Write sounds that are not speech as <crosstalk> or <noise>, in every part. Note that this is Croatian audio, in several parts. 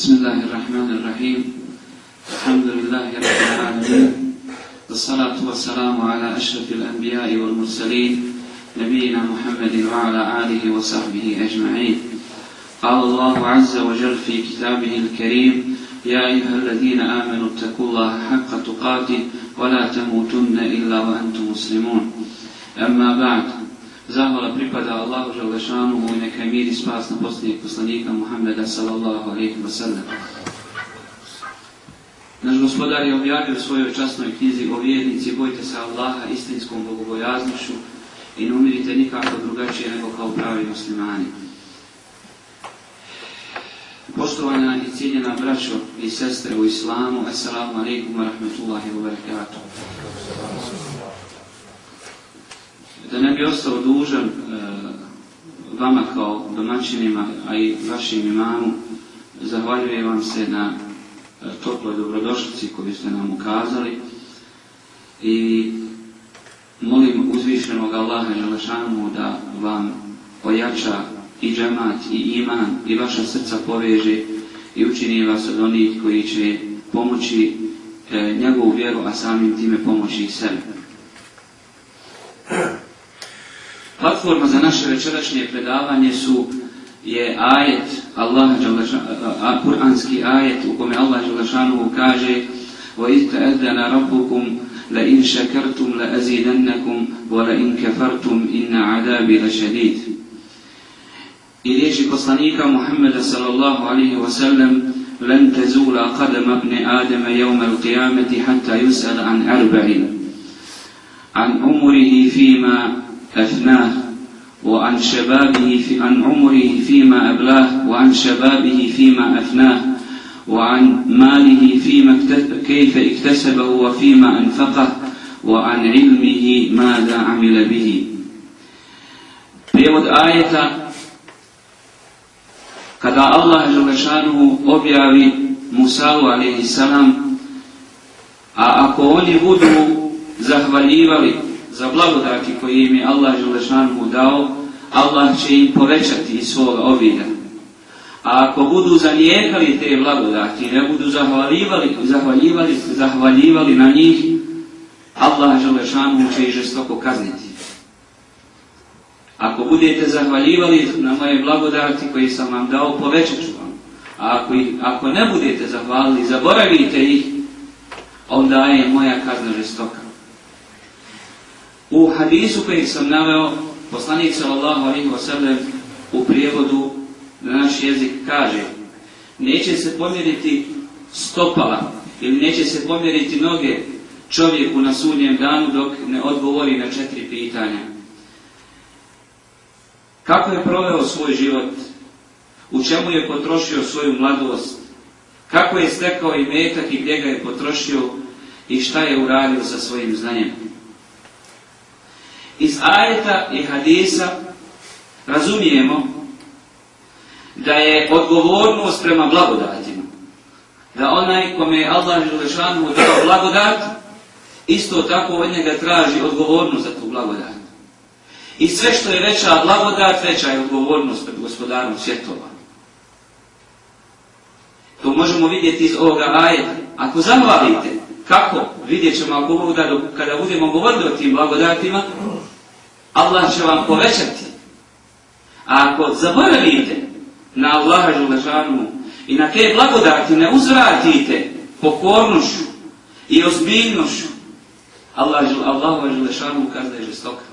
بسم الله الرحمن الرحيم. الحمد لله رب العالمين. والصلاة والسلام على أشرف الأنبياء والمرسلين نبينا محمد وعلى آله وصحبه أجمعين. قال الله عز وجل في كتابه الكريم يا أيها الذين آمنوا اتقوا الله حق تقاته ولا تموتن إلا وأنتم مسلمون. أما بعد Zahvala pripada Allahu Želešanuhu i neka mir i spas na posljednjeg poslanika Muhammeda sallallahu alaihi wa sallam. Naš gospodar je objavio u svojoj časnoj knjizi o vjernici bojte se Allaha istinskom bogobojaznošću i ne umirite nikako drugačije nego kao pravi muslimani. Poštovana i cijenjena braćo i sestre u islamu, assalamu alaikum wa rahmatullahi wa barakatuh. Da ne bi ostao dužan e, vama kao domaćinima, a i vašim imamu, zahvaljujem vam se na e, toploj dobrodošlici koju ste nam ukazali i molim uzvišenog Allaha Želešanu da vam ojača i džemat i iman i vaša srca poveže i učini vas od onih koji će pomoći e, njegovu vjeru, a samim time pomoći i sebi. Platforma za naše večerašnje predavanje su je ajet Allah kuranski ajet u kome Allah dželle kaže: "Wa idh ta'adana rabbukum la in shakartum la azidannakum wa la in kafartum inna 'adabi lashadid." I riječi poslanika Muhammeda sallallahu alaihi wa sallam لن تزول ابن آدم يوم القيامة حتى يسأل عن أربع عن عمره فيما أفناه وعن شبابه في عن عمره فيما أبلاه وعن شبابه فيما أفناه وعن ماله فيما كيف اكتسبه وفيما أنفقه وعن علمه ماذا عمل به Prijevod ajeta kada Allah Želešanuhu objavi Musavu alaihi salam a ako oni budu zahvaljivali za blagodati koje im je Allah Želešanu dao, Allah će im povećati iz svoga. A ako budu zanijekali te blagodati i ne budu zahvaljivali, zahvaljivali, zahvaljivali na njih, Allah Želešanu će ih žestoko kazniti. Ako budete zahvaljivali na moje blagodati koje sam vam dao, povećat ću vam. A ako, ako ne budete zahvalili, zaboravite ih, onda je moja kazna žestoka. U hadisu koji sam naveo, poslanik sallallahu alaihi wa sallam u prijevodu na naš jezik kaže neće se pomjeriti stopala ili neće se pomjeriti noge čovjeku na sudnjem danu dok ne odgovori na četiri pitanja. Kako je proveo svoj život? U čemu je potrošio svoju mladost? Kako je stekao i metak i gdje ga je potrošio i šta je uradio sa svojim znanjem? Iz ajeta i hadisa razumijemo da je odgovornost prema blagodatima. Da onaj kome je Allah Želešanu dao blagodat, isto tako od njega traži odgovornost za tu blagodat. I sve što je veća blagodat, veća je odgovornost pred gospodarom svjetova. To možemo vidjeti iz ovoga ajeta. Ako zahvalite, kako? Vidjet ćemo ako Bog da kada budemo govorili o tim blagodatima, Allah će vam povećati. A ako zaboravite na Allaha Želešanu i na te blagodati ne uzvratite pokornošću i ozbiljnošću, Allah, Allah Želešanu kazna je žestoka.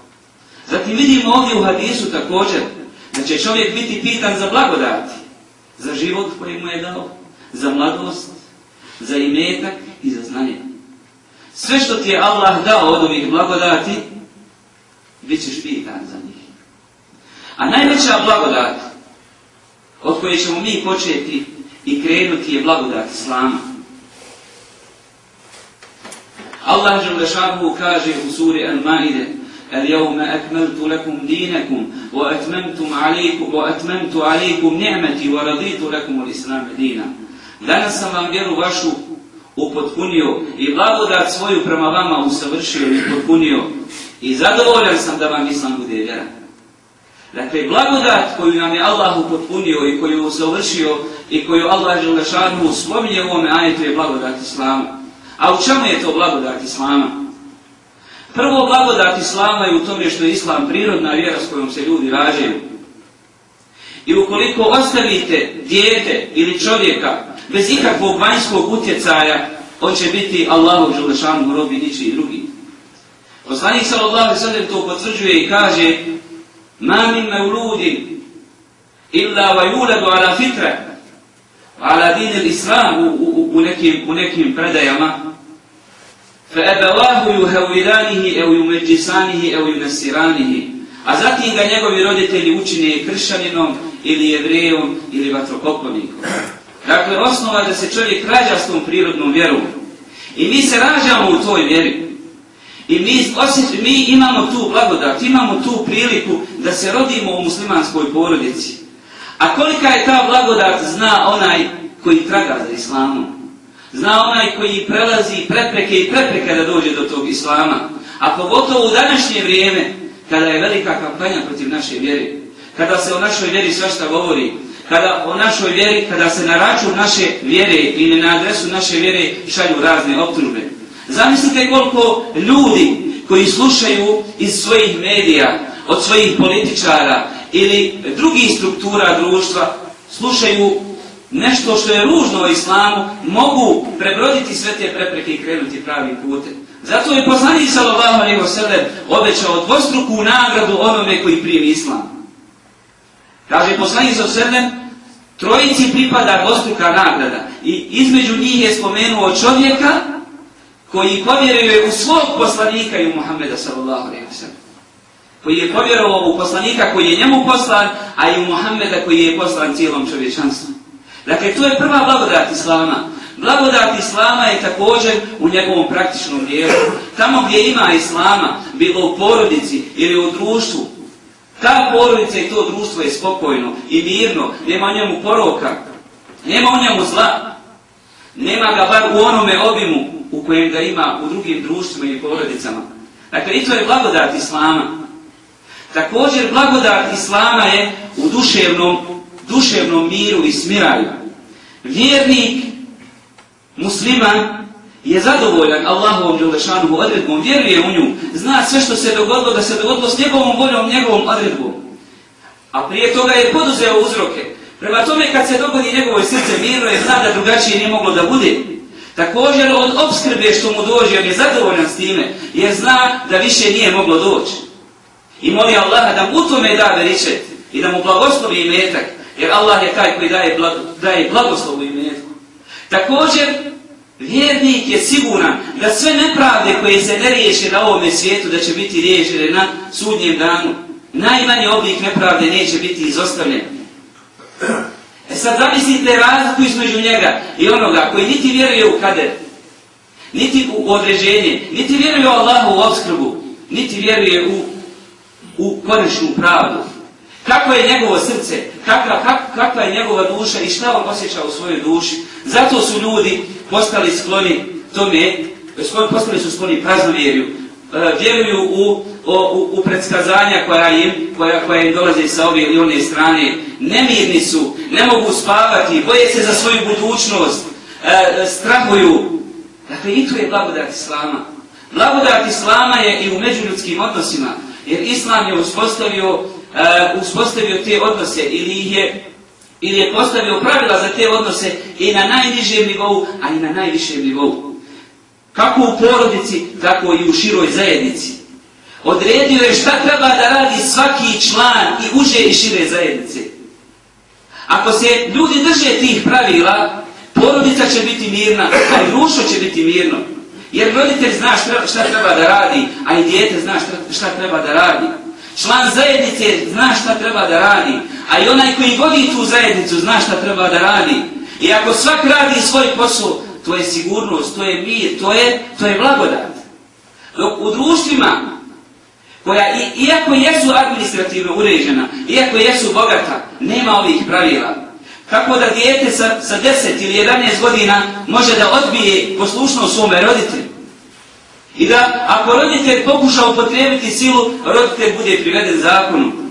Zatim vidimo ovdje u hadisu također da će čovjek biti pitan za blagodati, za život koji mu je dao, za mladost, za imetak i za znanje. Sve što ti je Allah dao od ovih blagodati, bit ćeš pitan za njih. A najveća blagodat od koje ćemo mi početi i krenuti je blagodat Islama. Allah Želešanu kaže u suri Al-Maide اليوم أكملت لكم دينكم وأتممتم عليكم وأتممت عليكم نعمتي ورضيت لكم الإسلام دينا Danas sam vam vjeru vašu upotpunio i blagodat svoju prema vama usavršio i upotpunio i zadovoljan sam da vam Islam bude vjera. Dakle, blagodat koju nam je Allah upotpunio i koju završio i koju Allah Želešanu spominje u ovome ajetu je blagodat Islama. A u čemu je to blagodat Islama? Prvo blagodat Islama je u tome što je Islam prirodna vjera s kojom se ljudi rađaju. I ukoliko ostavite dijete ili čovjeka bez ikakvog vanjskog utjecaja, on će biti Allahov Želešanu robi niči drugi. Poslanik sallallahu sallam to potvrđuje i kaže Ma min mevludin illa wa yuladu ala fitra ala din il-islam u, nekim, u nekim predajama fa ebelahu juhevvilanihi ev jumeđisanihi ev junasiranihi a zatim ga njegovi roditelji učine kršćaninom ili jevrejom ili vatrokoponikom. Dakle, osnova da se čovjek rađa s tom prirodnom vjerom. I mi se rađamo u toj vjeri. I mi, osjeti, mi imamo tu blagodat, imamo tu priliku da se rodimo u muslimanskoj porodici. A kolika je ta blagodat zna onaj koji traga za islamom. Zna onaj koji prelazi prepreke i prepreke da dođe do tog islama. A pogotovo u današnje vrijeme, kada je velika kampanja protiv naše vjere. Kada se o našoj vjeri svašta govori. Kada o našoj vjeri, kada se na račun naše vjere ili na adresu naše vjere šalju razne optužbe. Zamislite koliko ljudi koji slušaju iz svojih medija, od svojih političara ili drugih struktura društva, slušaju nešto što je ružno u islamu, mogu prebroditi sve te prepreke i krenuti pravim putem. Zato je poslanik sallallahu alejhi ve obećao dvostruku nagradu onome koji primi islam. Kaže poslanik sallallahu alejhi trojici pripada dvostruka nagrada i između njih je spomenuo čovjeka koji povjeruje u svog poslanika i u Muhammeda sallallahu sellem. Koji je povjerovao u poslanika koji je njemu poslan, a i u Muhammeda koji je poslan cijelom čovječanstvu. Dakle, to je prva blagodat Islama. Blagodat Islama je također u njegovom praktičnom dijelu. Tamo gdje ima Islama, bilo u porodici ili u društvu, ta porodica i to društvo je spokojno i mirno, nema njemu poroka, nema u njemu zla, nema ga bar u onome obimu u kojem ga ima u drugim društvima i porodicama. Dakle, i to je blagodat Islama. Također, blagodat Islama je u duševnom, duševnom miru i smiraju. Vjernik, musliman, je zadovoljan Allahovom Đelešanuhu odredbom, vjeruje u nju, zna sve što se dogodilo, da se dogodilo s njegovom voljom, njegovom odredbom. A prije toga je poduzeo uzroke. Prema tome, kad se dogodi njegovoj srce mirno, zna da drugačije nije moglo da bude. Također od obskrbe što mu dođe, on je zadovoljan s time, jer zna da više nije moglo doći. I moli Allaha da mu u tome da veričet i da mu blagoslovi imetak, jer Allah je taj koji daje, blag, daje blagoslovu imetku. Također, vjernik je siguran da sve nepravde koje se ne riješe na ovome svijetu, da će biti riješene na sudnjem danu. Najmanji oblik nepravde neće biti izostavljen. E sad zamislite razliku između njega i onoga koji niti vjeruje u kader, niti u određenje, niti vjeruje u Allahu u obskrbu, niti vjeruje u, u konečnu pravdu. Kako je njegovo srce, kakva, kak, kakva je njegova duša i šta on osjeća u svojoj duši. Zato su ljudi postali skloni tome, postali su skloni praznovjerju, vjeruju u, u, u predskazanja koja im, koja, koja im dolaze sa ove ili one strane, nemirni su, ne mogu spavati, boje se za svoju budućnost, strahuju. Dakle, i to je blagodat Islama. Blagodat Islama je i u međuljudskim odnosima, jer Islam je uspostavio, uh, uspostavio te odnose ili je, ili je postavio pravila za te odnose i na najnižem nivou, a i na najvišem nivou. Kako u porodici, tako i u široj zajednici. Odredio je šta treba da radi svaki član i uže i šire zajednice. Ako se ljudi drže tih pravila, porodica će biti mirna, a i društvo će biti mirno. Jer roditelj zna šta treba da radi, a i dijete zna šta treba da radi. Član zajednice zna šta treba da radi, a i onaj koji vodi tu zajednicu zna šta treba da radi. I ako svak radi svoj posao, to je sigurnost, to je mir, to je, to je blagodat. Dok u društvima, koja i, iako jesu administrativno uređena, iako jesu bogata, nema ovih pravila. Kako da dijete sa, sa 10 ili 11 godina može da odbije poslušno svome roditelju? I da ako roditelj pokuša upotrebiti silu, roditelj bude priveden zakonu.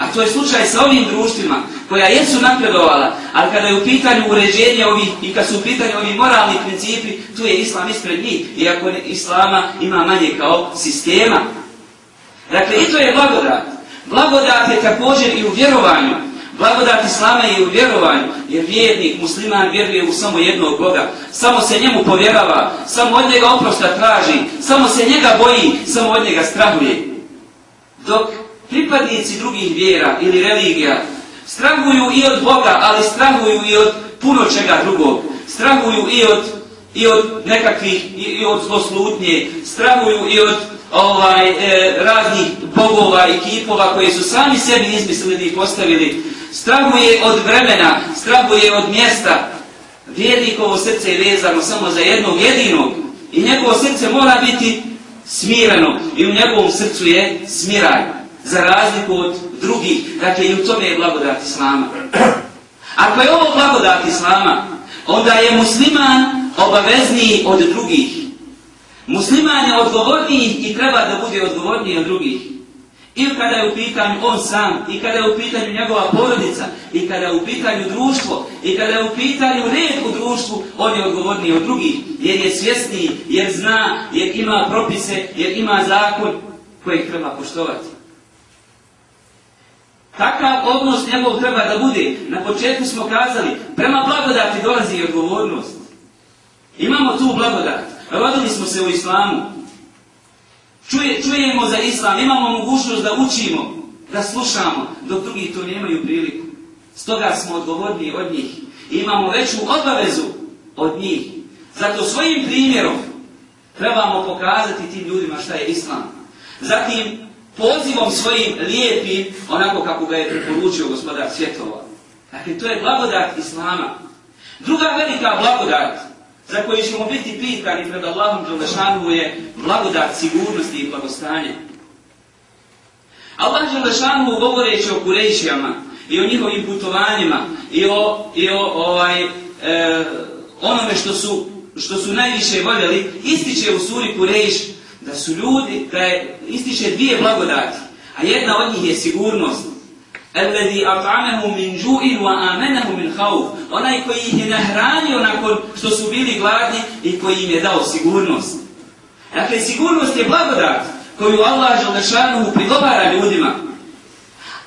A to je slučaj sa ovim društvima koja jesu napredovala, ali kada je u pitanju uređenja ovih i kad su u pitanju ovi moralni principi, tu je islam ispred njih, iako islama ima manje kao sistema. Dakle, i to je blagodat. Blagodat je također i u vjerovanju. Blagodat Islama je u vjerovanju, jer vjernik, musliman vjeruje u samo jednog Boga. Samo se njemu povjerava, samo od njega oprosta traži, samo se njega boji, samo od njega strahuje. Dok pripadnici drugih vjera ili religija strahuju i od Boga, ali strahuju i od puno čega drugog. Strahuju i od, i od nekakvih, i, od zloslutnje, strahuju i od ovaj, e, raznih bogova i kipova koje su sami sebi izmislili i postavili. Strahuje od vremena, strahuje od mjesta. Vjernikovo srce je vezano samo za jednog jedinog i njegovo srce mora biti smireno i u njegovom srcu je smiraj za razliku od drugih. Dakle, i u tome je blagodat Islama. <clears throat> Ako je ovo blagodat Islama, onda je musliman obavezniji od drugih. Musliman je odgovorniji i treba da bude odgovorniji od drugih. I kada je u pitanju on sam, i kada je u pitanju njegova porodica, i kada je u pitanju društvo, i kada je u pitanju red u društvu, on je odgovorniji od drugih, jer je svjesniji, jer zna, jer ima propise, jer ima zakon kojeg treba poštovati. Takav odnos njegov treba da bude. Na početku smo kazali, prema blagodati dolazi i odgovornost. Imamo tu blagodat. Rodili smo se u islamu. Čuje, čujemo za islam, imamo mogućnost da učimo, da slušamo, dok drugi to nemaju priliku. Stoga smo odgovorni od njih. Imamo veću obavezu od njih. Zato svojim primjerom trebamo pokazati tim ljudima šta je islam. Zatim, pozivom svojim lijepim, onako kako ga je preporučio gospodar svjetova. Dakle, to je blagodat Islama. Druga velika blagodat za koju ćemo biti pitani pred Allahom Đalešanu je blagodat sigurnosti i blagostanja. Allah Đalešanu govoreći o Kurejšijama i o njihovim putovanjima i o, i o ovaj, e, onome što su, što su najviše voljeli, ističe u suri Kurejš da su ljudi, da je, ističe dvije blagodati, a jedna od njih je sigurnost. Alladhi at'amahu min ju'in wa amanahu min khawf. Onaj koji ih je nahranio nakon što su bili gladni i koji im je dao sigurnost. Dakle, sigurnost je blagodat koju Allah Želešanu prigovara ljudima.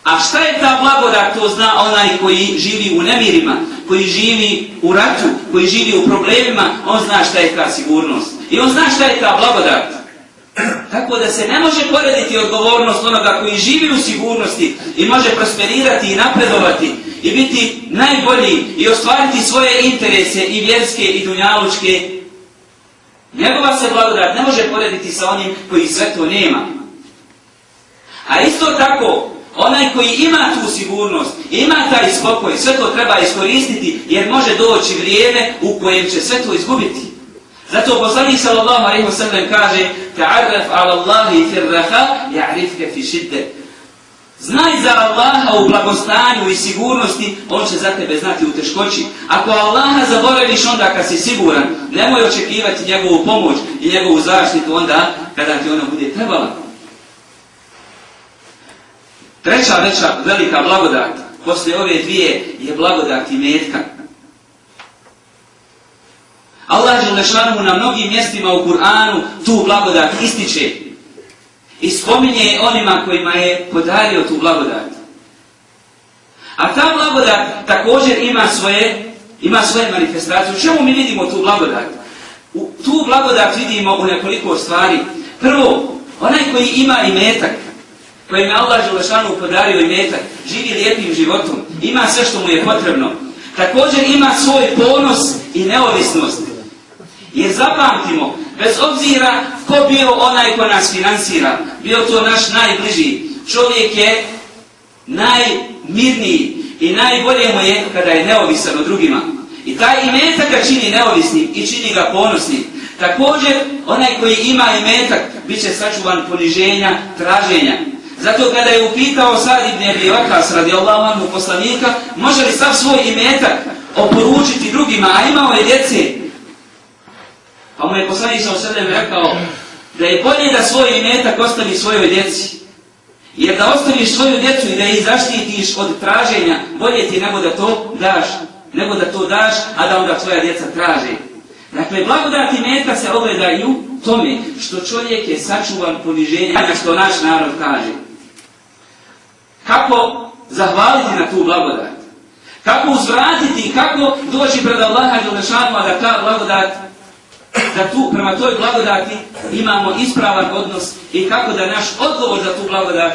A šta je ta blagodat, to zna onaj koji živi u nemirima, koji živi u ratu, koji živi u problemima, on zna šta je ta sigurnost. I on zna šta je ta blagodat. Tako da se ne može porediti odgovornost onoga koji živi u sigurnosti i može prosperirati i napredovati i biti najbolji i ostvariti svoje interese i vjerske i dunjalučke. Njegova se blagodat ne može porediti sa onim koji sve to nema. A isto tako, onaj koji ima tu sigurnost, ima taj spokoj, sve to treba iskoristiti jer može doći vrijeme u kojem će sve to izgubiti. Zato poslanik sallallahu alejhi ve sellem kaže: "Ta'arraf 'ala Allahi fi ar-raha ya'rifka fi shidda." Znaj za Allaha u blagostanju i sigurnosti, on će za tebe znati u teškoći. Ako Allaha zaboraviš onda kad si siguran, nemoj očekivati njegovu pomoć i njegovu zaštitu onda kada ti ona bude trebala. Treća veća velika blagodat, posle ove dvije, je blagodat i metka. Allah Želešanu na mnogim mjestima u Kur'anu tu blagodat ističe i spominje onima kojima je podario tu blagodat. A ta blagodat također ima svoje, ima svoje manifestacije. U čemu mi vidimo tu blagodat? U, tu blagodat vidimo u nekoliko stvari. Prvo, onaj koji ima i metak, kojim je Allah Želešanu podario i metak, živi lijepim životom, ima sve što mu je potrebno. Također ima svoj ponos i neovisnost. Jer zapamtimo, bez obzira ko bio onaj ko nas finansira, bio to naš najbliži, čovjek je najmirniji i najbolje mu je kada je neovisan od drugima. I taj imetak ga čini neovisnim i čini ga ponosnim. Također, onaj koji ima imetak, bit će sačuvan poniženja, traženja. Zato kada je upitao Sad ibn Abi radi Allahu poslanika, može li sav svoj imetak oporučiti drugima, a imao je djece, Pa mu je poslanik sa osrednjem rekao da je bolje da svoj imetak ostavi svojoj djeci. Jer da ostaviš svoju djecu i da ih zaštitiš od traženja, bolje ti nego da to daš, nego da to daš, a da onda tvoja djeca traže. Dakle, blagodati meta se ogledaju tome što čovjek je sačuvan poniženja, što naš narod kaže. Kako zahvaliti na tu blagodat? Kako uzvratiti i kako doći pred Allaha Đelešanu, da ta blagodat, da tu prema toj blagodati imamo ispravan odnos i kako da naš odgovor za tu blagodat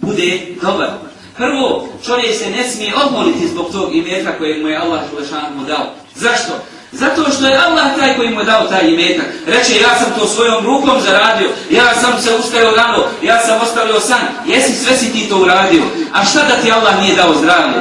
bude dobar. Prvo, čovjek se ne smije odmoliti zbog tog imetka kojeg mu je Allah Đelešanu dao. Zašto? Zato što je Allah taj koji mu je dao taj imetak. Reče, ja sam to svojom rukom zaradio, ja sam se ustajao rano, ja sam ostavio san. Jesi, sve si ti to uradio. A šta da ti Allah nije dao zdravlje?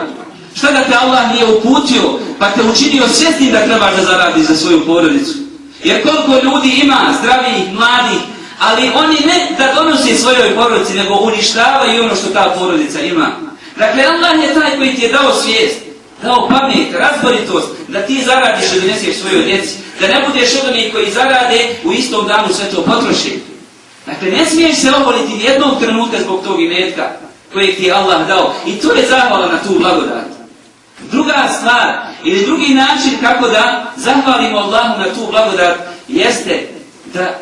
Šta da te Allah nije uputio, pa te učinio svjesnim da trebaš da zaradi za svoju porodicu? Jer koliko ljudi ima, zdravih, mladih, ali oni ne da donosi svojoj porodici, nego uništavaju ono što ta porodica ima. Dakle, Allah je taj koji ti je dao svijest, dao pamet, razboritost, da ti zaradiš i doneseš svojoj djeci. Da ne budeš od onih koji zarade, u istom danu sve to potroši. Dakle, ne smiješ se oboliti jednog trenutka zbog tog imetka kojeg ti je Allah dao. I to je zahvala na tu blagodat. Druga stvar, ili drugi način kako da zahvalimo Allahu na tu blagodat, jeste da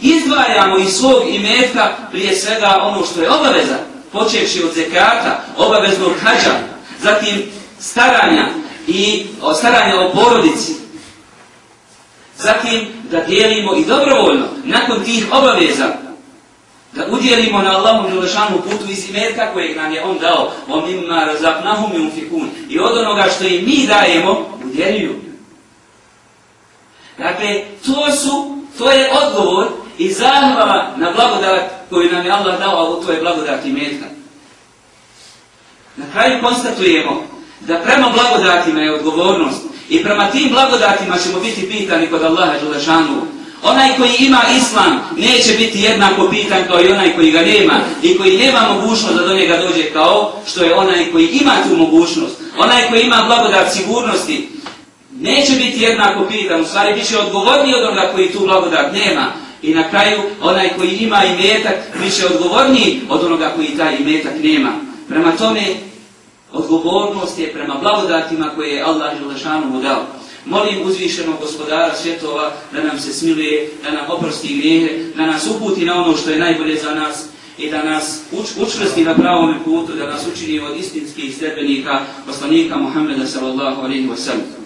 izdvajamo iz svog imetka prije svega ono što je obaveza, počevši od zekata, obaveznog hađa, zatim staranja i staranja o porodici. Zatim da dijelimo i dobrovoljno, nakon tih obaveza, da udjelimo na Allahom Đelešanu putu iz imetka kojeg nam je On dao, o mimma razapnahum yunfikun. I od onoga što im mi dajemo, udjeljuju. Dakle, to su, to je odgovor i zahvala na blagodat koju nam je Allah dao, a to je blagodat imetka. Na kraju konstatujemo da prema blagodatima je odgovornost i prema tim blagodatima ćemo biti pitani kod Allaha Đelešanu. Onaj koji ima islam neće biti jednako pitan kao i onaj koji ga nema i koji nema mogućnost da do njega dođe kao što je onaj koji ima tu mogućnost. Onaj koji ima blagodat sigurnosti neće biti jednako pitan, u stvari bit će odgovorniji od onoga koji tu blagodat nema. I na kraju onaj koji ima imetak bit će odgovorniji od onoga koji taj imetak nema. Prema tome Odgovornost je prema blagodatima koje je Allah Želešanu mu dao. Molim uzvišenog gospodara svjetova da nam se smiluje, da nam oprosti grijehe, da nas uputi na ono što je najbolje za nas i da nas uč, učvrsti na pravom putu, da nas učini od istinskih sredbenika poslanika Muhammeda sallallahu alaihi wa sallam.